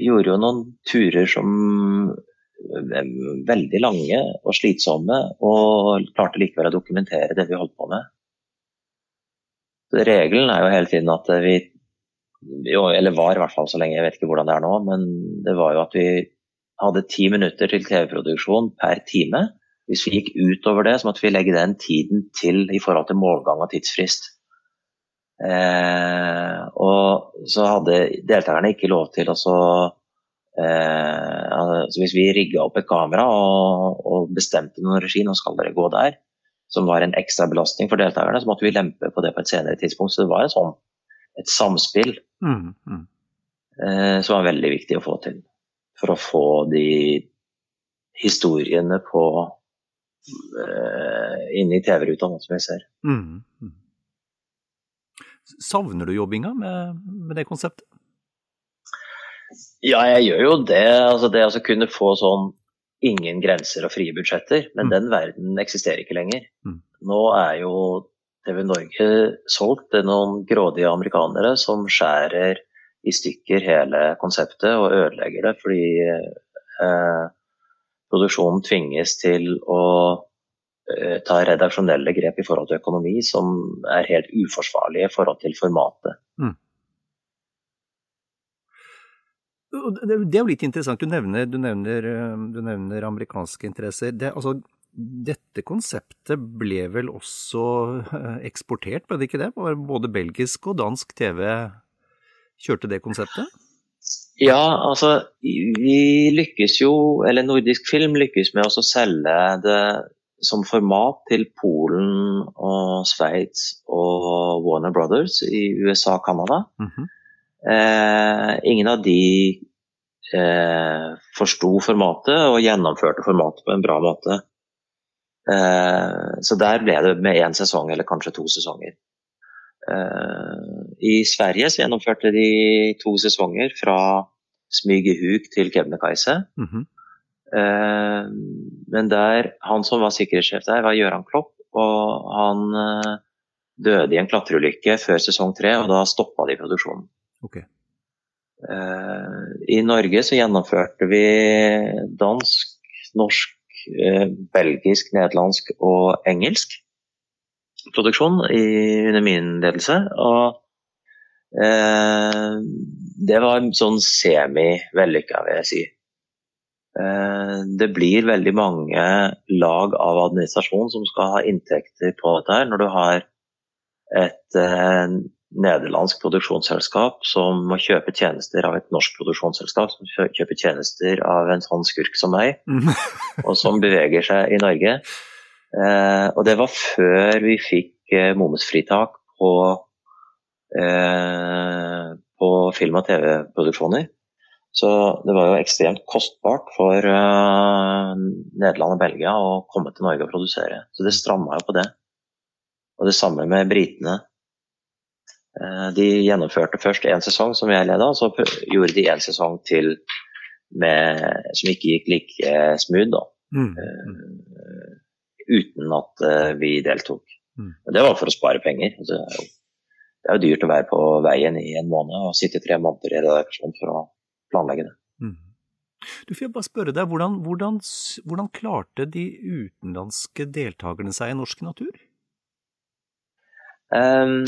gjorde jo noen turer som veldig lange og slitsomme, og klarte likevel å dokumentere det vi holdt på med. Så regelen er jo hele tiden at vi jo, Eller var i hvert fall så lenge, jeg vet ikke hvordan det er nå, men det var jo at vi hadde ti minutter til TV-produksjon per time. Hvis vi gikk utover det, så måtte vi legge den tiden til i forhold til målgang og tidsfrist. Eh, og så hadde deltakerne ikke lov til å Eh, altså hvis vi rigga opp et kamera og, og bestemte noen regi, nå skal dere gå der, som var en ekstra belastning for deltakerne, så måtte vi lempe på det på et senere tidspunkt. Så det var et, sånn, et samspill mm, mm. Eh, som var veldig viktig å få til. For å få de historiene på eh, inne i TV-ruta, som vi ser. Mm, mm. Savner du jobbinga med, med det konseptet? Ja, jeg gjør jo det. Altså det å kunne få sånn ingen grenser og frie budsjetter. Men mm. den verden eksisterer ikke lenger. Mm. Nå er jo TV Norge solgt til noen grådige amerikanere som skjærer i stykker hele konseptet og ødelegger det fordi eh, produksjonen tvinges til å ta redaksjonelle grep i forhold til økonomi som er helt uforsvarlige i forhold til formatet. Mm. Det er jo litt interessant. Du nevner, du nevner, eh, du nevner amerikanske interesser. Det, altså, dette konseptet ble vel også eh, eksportert, ble det ikke det? Både belgisk og dansk TV kjørte det konseptet? Ja, altså vi lykkes jo, eller Nordisk Film lykkes med å selge det som format til Polen og Sveits og Warner Brothers i USA og Canada. Mm -hmm. Eh, ingen av de eh, forsto formatet og gjennomførte formatet på en bra måte. Eh, så der ble det med én sesong, eller kanskje to sesonger. Eh, I Sverige så gjennomførte de to sesonger fra Smygehuk til Kebnekaise. Mm -hmm. Eh, men der, han som var sikkerhetssjef der, var Gøran Klopp, og han eh, døde i en klatreulykke før sesong tre, og da stoppa de produksjonen. Okay. Uh, I Norge så gjennomførte vi dansk, norsk, belgisk, nederlandsk og engelsk produksjon i, under min ledelse. Og det var sånn semi-vellykka, vil jeg si. Det blir veldig mange lag av administrasjon som skal ha inntekter på dette her, når du har et nederlandsk produksjonsselskap som må kjøpe tjenester av et norsk produksjonsselskap som kjøper tjenester av en sånn skurk som meg, mm. og som beveger seg i Norge. Eh, og det var før vi fikk eh, momsfritak på, eh, på film- og TV-produksjoner. Så det var jo ekstremt kostbart for uh, Nederland og Belgia å komme til Norge og produsere. Så det stramma jo på det. Og det samme med britene. Uh, de gjennomførte først én sesong som jeg leda, og så gjorde de en sesong til med, som ikke gikk like smooth. da. Mm. Uh, uten at vi deltok. Mm. Det var for å spare penger. Altså, det er jo dyrt å være på veien i en måned og sitte tre måneder i redaksjon for å planlegge det. Mm. Du får bare spørre deg, hvordan, hvordan, hvordan klarte de utenlandske deltakerne seg i norsk natur? Um,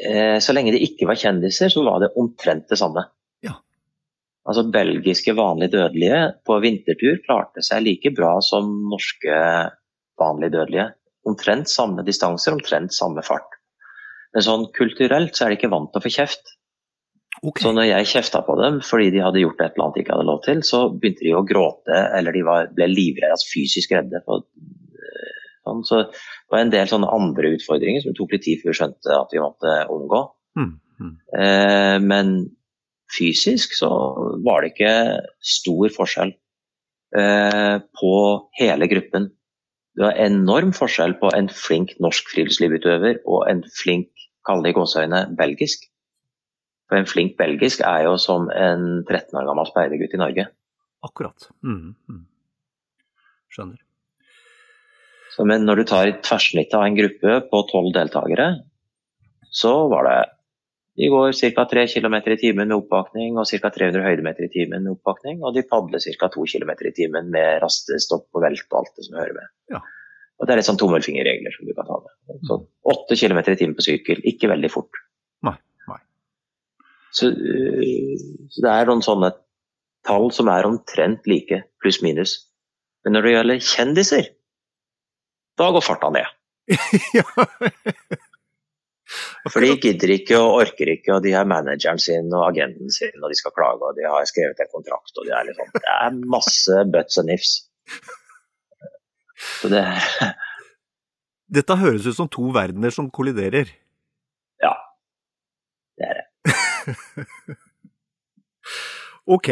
Eh, så lenge det ikke var kjendiser, så var det omtrent det samme. Ja. Altså Belgiske vanlige dødelige på vintertur klarte seg like bra som norske vanlige dødelige. Omtrent samme distanser, omtrent samme fart. Men sånn kulturelt så er de ikke vant til å få kjeft. Okay. Så når jeg kjefta på dem fordi de hadde gjort et eller annet de ikke hadde lov til, så begynte de å gråte, eller de var, ble livredde, altså fysisk redde. For, Sånn, så det var en del sånne andre utfordringer som tok litt tid før vi skjønte at vi måtte omgå. Mm. Mm. Eh, men fysisk så var det ikke stor forskjell eh, på hele gruppen. Det var enorm forskjell på en flink norsk friluftslivutøver og en flink, kall det i gåseøyne, belgisk. For en flink belgisk er jo som en 13 år gammel speidergutt i Norge. Akkurat. Mm. Mm. Skjønner. Så, men når du tar tverrsnittet av en gruppe på tolv deltakere, så var det De går ca. 3 km i timen med oppvakning og ca. 300 høydemeter i timen med oppvakning. Og de padler ca. 2 km i timen med rastestopp og velt og alt det som hører med. Ja. Og det er litt sånn tommelfingerregler som du kan ta med. Så 8 km i timen på sykkel, ikke veldig fort. Så, øh, så det er noen sånne tall som er omtrent like, pluss minus. Men når det gjelder kjendiser, da går farta ned. For de gidder ikke og orker ikke, og de har manageren sin og agenten sin, og de skal klage, og de har skrevet en kontrakt, og det er liksom Det er masse butts and ifs. Så det Dette høres ut som to verdener som kolliderer. Ja. Det er det. Ok,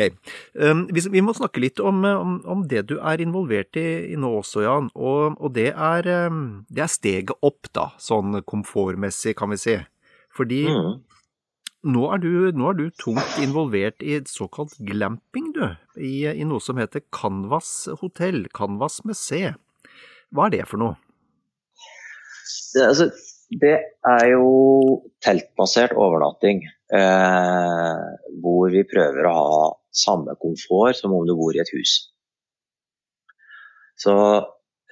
um, vi, vi, må snakke litt om, om, om, det du er involvert i, i nå også, Jan. Og, og det, er, um, det, er, steget opp, da, sånn komfortmessig, kan vi si. Fordi mm. nå, er du, nå, er du, tungt involvert i såkalt glamping, du. I, I, noe som heter Canvas hotell, Canvas med C. Hva er det for noe? Det, altså, det er jo teltbasert overnatting. Eh, hvor vi prøver å ha samme komfort som om du bor i et hus. Så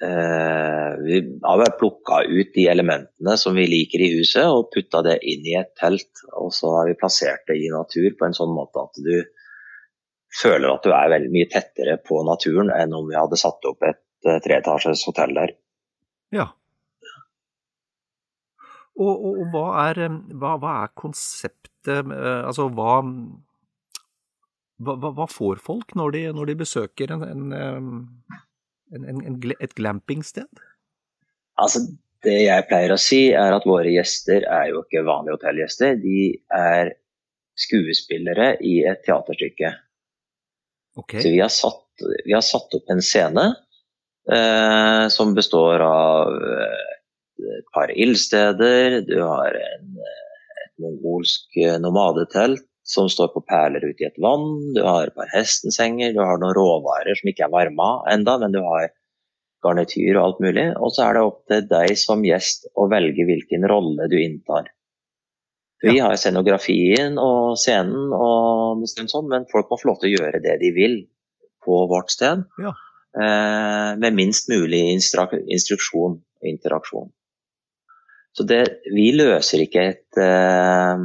eh, vi har bare plukka ut de elementene som vi liker i huset og putta det inn i et telt. Og så har vi plassert det i natur på en sånn måte at du føler at du er veldig mye tettere på naturen enn om vi hadde satt opp et eh, treetasjes hotell der. Ja. Og, og, og hva, er, hva, hva, er, konseptet Altså, hva, hva, hva får folk når de, når de besøker en, en, en, et glampingsted? Altså, det jeg pleier å si, er at våre gjester er jo ikke vanlige hotellgjester. De er skuespillere i et teaterstykke. Okay. Så vi har, satt, vi har, satt, opp en scene eh, som består av eh, et par ildsteder, du har en, et mongolsk eh, nomadetelt som står på perler ute i et vann, du har et par hestensenger, du har noen råvarer som ikke er varma enda, men du har garnityr og alt mulig. Og så er det opp til deg som gjest å velge hvilken rolle du inntar. Vi har scenografien og scenen, og sånn, men folk må få lov til å gjøre det de vil på vårt sted. Ja. Eh, med minst mulig instruksjon og interaksjon. Så det, vi løser ikke et, eh,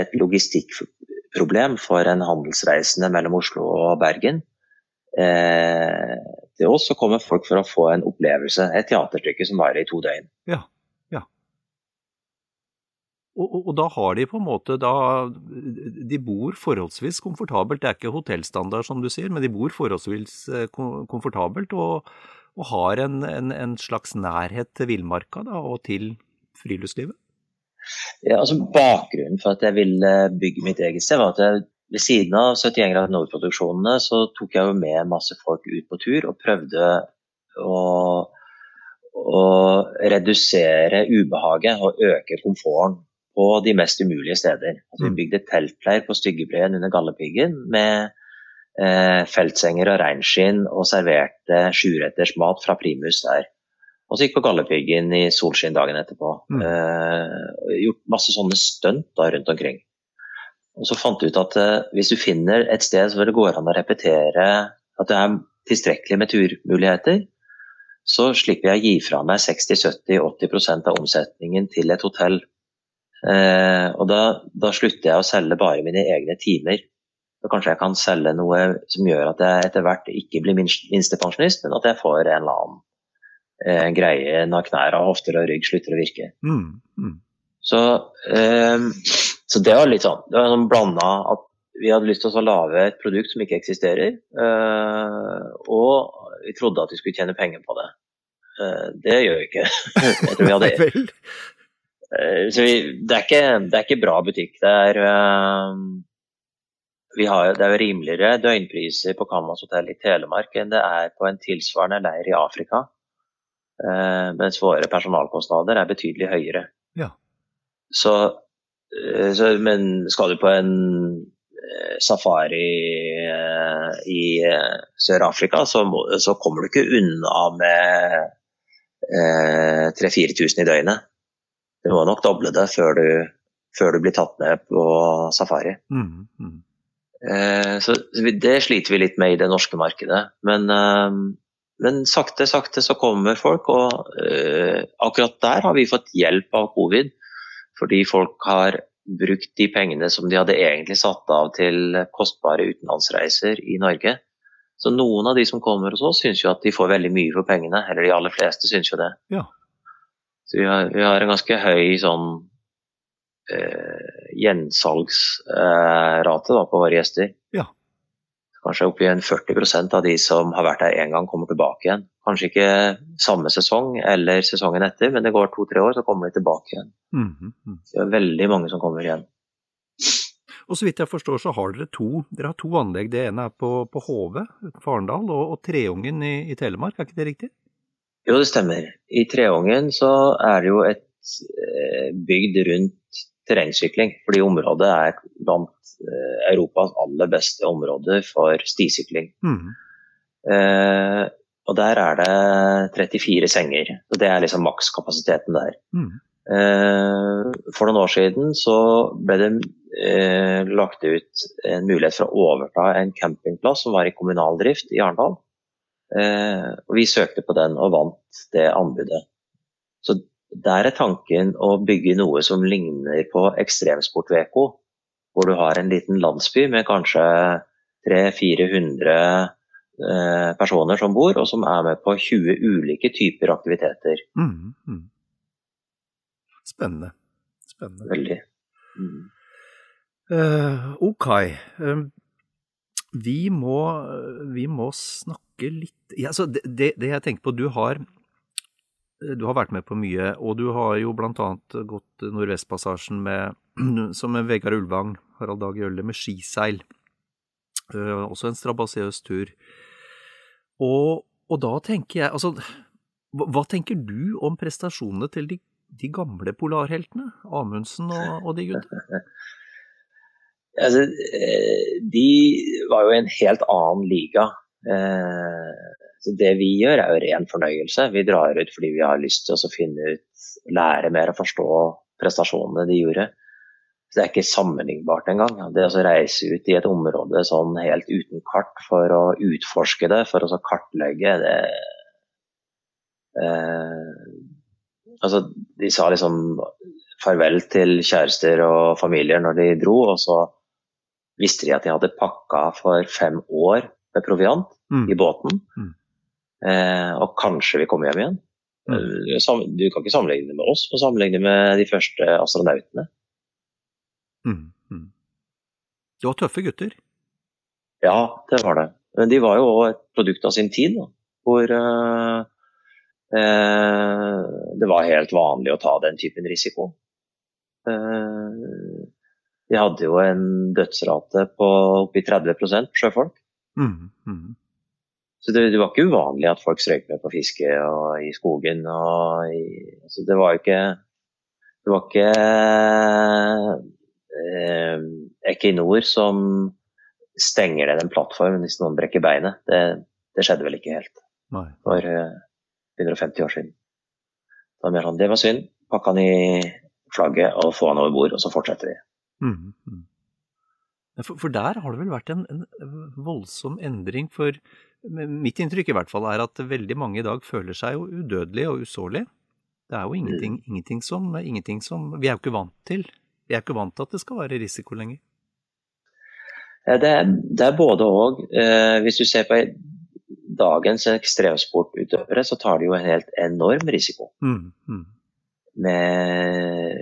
et logistikkproblem for en handelsreisende mellom Oslo og Bergen. Eh, til oss så kommer folk for å få en opplevelse, et teaterstykke som varer i to døgn. Ja, ja. Og, og, og, da har de på en måte da De bor forholdsvis komfortabelt. Det er ikke hotellstandard som du sier, men de bor forholdsvis eh, komfortabelt og, og har en, en, en, slags nærhet til villmarka og til friluftslivet? Ja, altså Bakgrunnen for at jeg ville bygge mitt eget sted, var at jeg, ved siden av 71 grader nord-produksjonene så tok jeg jo med masse folk ut på tur og prøvde å, å redusere ubehaget og øke komforten på de mest umulige steder. Altså, vi mm. bygde teltleir på Styggebreien under Galdhøpiggen med eh, feltsenger og reinskinn og serverte sjuretters mat fra primus der. Og så gikk på Galdhøpiggen i solskinn dagen etterpå. Mm. Eh, gjort masse sånne stunt rundt omkring. Og så fant du ut at eh, hvis du finner et sted hvor det går an å repetere at det er tilstrekkelig med turmuligheter, så slipper jeg å gi fra meg 60-70-80% av omsetningen til et hotell. Eh, og da, da, slutter jeg å selge bare mine egne timer. Så kanskje jeg kan selge noe som gjør at jeg etter hvert ikke blir minstepensjonist, men at jeg får en eller annen eh, greie når knærne, hofter og rygg slutter å virke. Mm, mm. Så, eh, så, det var litt sånn Det var sånn blanda at vi hadde lyst til å lage et produkt som ikke eksisterer, eh, og vi trodde at vi skulle tjene penger på det. det gjør vi ikke. Jeg tror vi hadde så vi, det, er ikke, det, er ikke, bra butikk. Det er, har, det er rimeligere døgnpriser på Canvas hotell i Telemark enn det er på en tilsvarende leir i Afrika. Mens våre personalkostnader er betydelig høyere. Ja. Så, så, men skal du på en safari eh, i eh, Sør-Afrika, så, så, kommer du ikke unna med eh, 3000-4000 i døgnet. Du må nok doble det før du, før du blir tatt med på safari. Mm, mm. Eh, så det sliter vi litt med i det norske markedet. Men, eh, men sakte, sakte så kommer folk, og eh, akkurat der har vi fått hjelp av covid. Fordi folk har brukt de pengene som de hadde egentlig satt av til kostbare utenlandsreiser i Norge. Så noen av de som kommer hos oss, syns jo at de får veldig mye for pengene. Eller de aller fleste syns jo det. Ja. Så vi har, vi har, en ganske høy sånn eh, gjensalgsrate eh, på våre gjester. Ja. Kanskje oppi en 40% av de som har vært der én gang, kommer tilbake igjen. Kanskje ikke samme sesong eller sesongen etter, men det går to-tre år, så kommer de tilbake igjen. Mm -hmm. Det er veldig mange som kommer igjen. Og så vidt jeg forstår, så har dere to, dere har to anlegg. Det ene er på, på Hove utenfor Arendal, og, og Treungen i, i, Telemark, er ikke det riktig? Jo, det stemmer. I Treungen så er det jo et eh, bygd rundt terrengsykling, fordi området er blant eh, Europas aller beste områder for stisykling. Mm. Eh, og der er det 34 senger. og Det er liksom makskapasiteten der. Mm. Eh, for noen år siden så ble det eh, lagt ut en mulighet for å overta en campingplass som var i kommunal drift i Arendal. Eh, og vi søkte på den og vant det anbudet. Så der er tanken å bygge noe som ligner på Ekstremsport-VK, hvor du har en liten landsby med kanskje 300-400 Eh, personer som bor, og som er med på 20 ulike typer aktiviteter. Mm, mm. Spennende. Spennende. Veldig. Mm. Uh, ok. Uh, vi, må, vi må snakke litt ja, det, det, det, jeg tenker på, du har du har vært med på mye, og du har jo bl.a. gått Nordvestpassasjen med, som med Vegard Ulvang, Harald Dag Jølle, med skiseil. Uh, også en strabasiøs tur. Og, og da tenker jeg Altså, hva, hva, tenker du om prestasjonene til de, de gamle polarheltene? Amundsen og, og de gutta? Altså, eh, de var jo i en helt annen liga. Eh, så det vi gjør er jo ren fornøyelse. Vi drar ut fordi vi har lyst til å finne ut, lære mer og forstå prestasjonene de gjorde. Så det er ikke sammenlignbart engang. Det å reise ut i et område sånn helt uten kart for å utforske det, for å kartlegge det eh, Altså, de sa liksom farvel til kjærester og familier når de dro, og så visste de at de hadde pakka for fem år med proviant mm. i båten. Mm. Eh, og kanskje vi kommer hjem igjen. Mm. Eh, du kan ikke sammenligne med oss, men sammenligne med de første astronautene. Mm, mm. Det var tøffe gutter? Ja, det var det. Men de var jo òg et produkt av sin tid. Da, hvor uh, uh, det var helt vanlig å ta den typen risiko. Uh, de hadde jo en dødsrate på oppi 30 sjøfolk. Mm, mm. Så det, det, var ikke uvanlig at folk strøyk med på fiske og i skogen. Og i, altså det var jo ikke Det var ikke eh, Equinor som stenger ned en plattform hvis noen brekker beinet. Det, det skjedde vel ikke helt Nei. for eh, 150 år siden. Det var, sånn, det var synd. Pakka han i flagget og få han over bord, og så fortsetter vi. Mm, mm. For, for, der har det vel vært en, en, voldsom endring. For mitt inntrykk i hvert fall er at veldig mange i dag føler seg jo udødelige og usårlige. Det er jo ingenting, mm. ingenting, som, ingenting som Vi er jo ikke vant til vi er ikke vant til at det skal være risiko lenger. Det er, det er både og. Eh, hvis du ser på dagens ekstremsportutøvere, så tar de jo en helt enorm risiko. Mm, mm. Med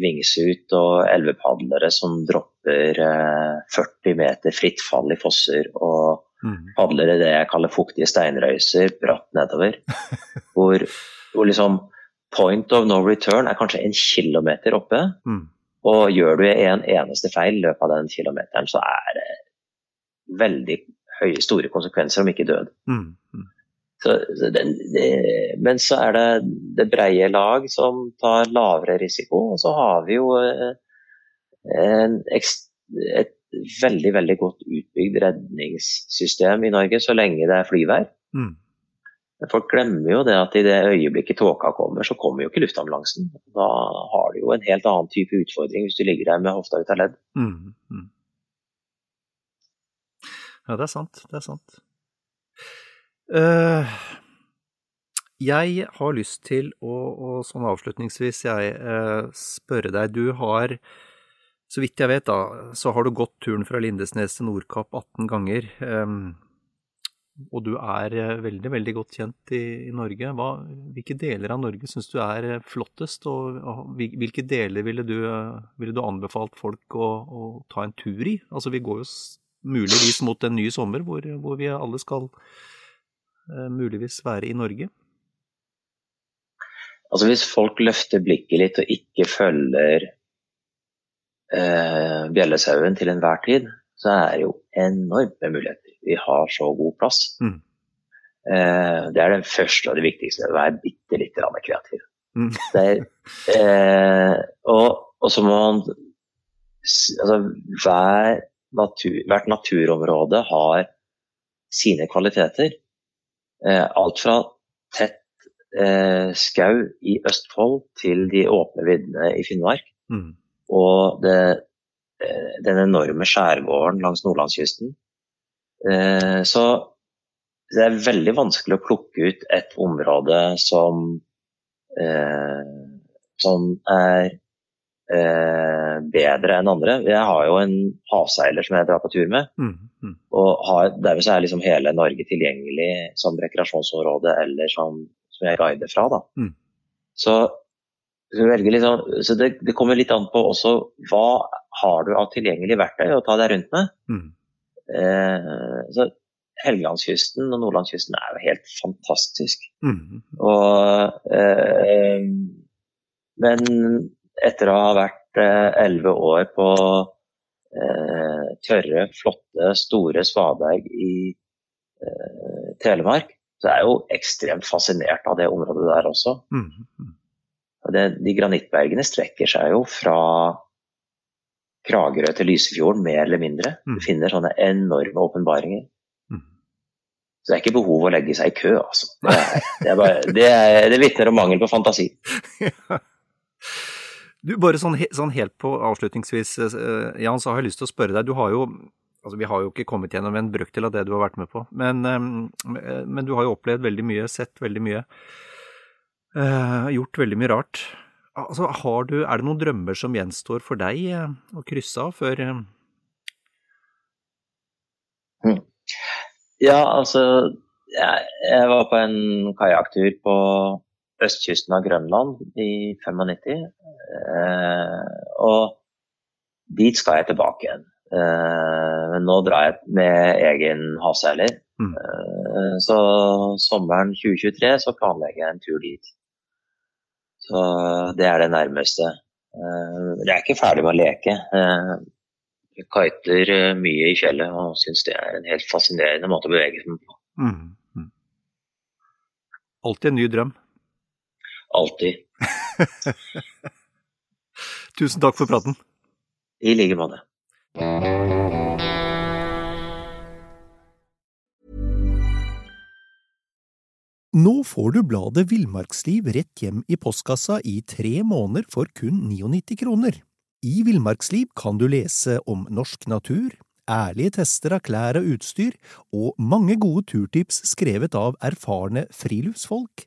wingsuit og elvepadlere som dropper 40 eh, meter fritt fall i fosser og mm. padler i det jeg kaller fuktige steinrøyser bratt nedover. hvor, hvor liksom point of no return er kanskje en kilometer oppe. Mm. Og gjør du en eneste feil i løpet av den kilometeren, så er det veldig høye, store konsekvenser, om ikke død. Mm. Så, det, det, men så er det det breie lag som tar lavere risiko, og så har vi jo eh, en, et veldig veldig godt utbygd redningssystem i Norge så lenge det er flyvær. Mm. Folk glemmer jo det at i det øyeblikket tåka kommer, så kommer jo ikke luftambulansen. Da har du jo en helt annen type utfordring hvis du ligger der med hofta ut av ledd. Mm. Mm. Ja, det er sant. Det er sant. Uh, jeg har lyst til å, å sånn avslutningsvis, jeg uh, spørre deg Du har, så vidt jeg vet, da, så har du gått turen fra Lindesnes til Nordkapp 18 ganger. Um, og du er veldig, veldig godt kjent i, i Norge. Hva, hvilke deler av Norge syns du er flottest, og, og hvilke deler ville du, ville du anbefalt folk å, å, ta en tur i? Altså, vi går jo muligvis mot en ny sommer hvor, hvor vi alle skal uh, muligvis være i Norge. Altså Hvis folk løfter blikket litt og ikke følger eh, bjellesauen til enhver tid, så er det jo enorme muligheter vi har så god plass. Mm. Eh, det er det første og det viktigste. Å være bitte litt kreativ. Mm. Er, eh, og, og, så må man altså, hver natur, Hvert naturområde har sine kvaliteter. Eh, alt fra tett eh, skau i Østfold til de åpne viddene i Finnmark. Mm. Og det, eh, den enorme skjærgården langs nordlandskysten. Eh, så det er veldig vanskelig å plukke ut et område som, eh, som er eh, bedre enn andre. Jeg har jo en havseiler som jeg drar på tur med. Mm, mm. og har, Dermed er liksom hele Norge tilgjengelig som rekreasjonsområde eller som, som jeg guider fra. Da. Mm. Så, liksom, så det, det, kommer litt an på også hva har du av tilgjengelig verktøy å ta deg rundt med. Mm. Eh, så Helgelandskysten og Nordlandskysten er jo helt fantastisk. Mm. Og, eh, men etter å ha vært eh, elleve år på eh, tørre, flotte, store svaberg i eh, Telemark, så er jeg jo ekstremt fascinert av det området der også. Mm. mm. Det, de granittbergene strekker seg jo fra Kragerø til Lysefjorden, mer eller mindre. Mm. Du finner sånne enorme åpenbaringer. Mm. Så det er ikke behov å legge seg i kø, altså. Det, er, det, er bare, det, er, det vitner om mangel på fantasi. Du, bare sånn, sånn, helt på avslutningsvis, eh, Jan, så har jeg lyst til å spørre deg. Du har jo altså Vi har jo ikke kommet gjennom en brøkdel av det du har vært med på, men, eh, men du har jo opplevd veldig mye, sett veldig mye. Gjort veldig mye rart. Altså, du, er det noen drømmer som gjenstår for deg å krysse av før mm. Ja, altså jeg, jeg var på en kajakktur på østkysten av Grønland i 95. Eh, og dit skal jeg tilbake igjen. Eh, men nå drar jeg med egen havseiler. Mm. Eh, så sommeren 2023 så planlegger jeg en tur dit. Så det er det nærmeste. Eh, jeg er ikke ferdig med å leke. Eh, jeg kiter mye i fjellet og syns det er en helt fascinerende måte å bevege seg på. Mm. Mm. Alltid en ny drøm. Alltid. Tusen takk for praten. I like måte. Nå får du bladet Villmarksliv rett hjem i postkassa i tre måneder for kun 99 kroner. I Villmarksliv kan du lese om norsk natur, ærlige tester av klær og utstyr, og mange gode turtips skrevet av erfarne friluftsfolk,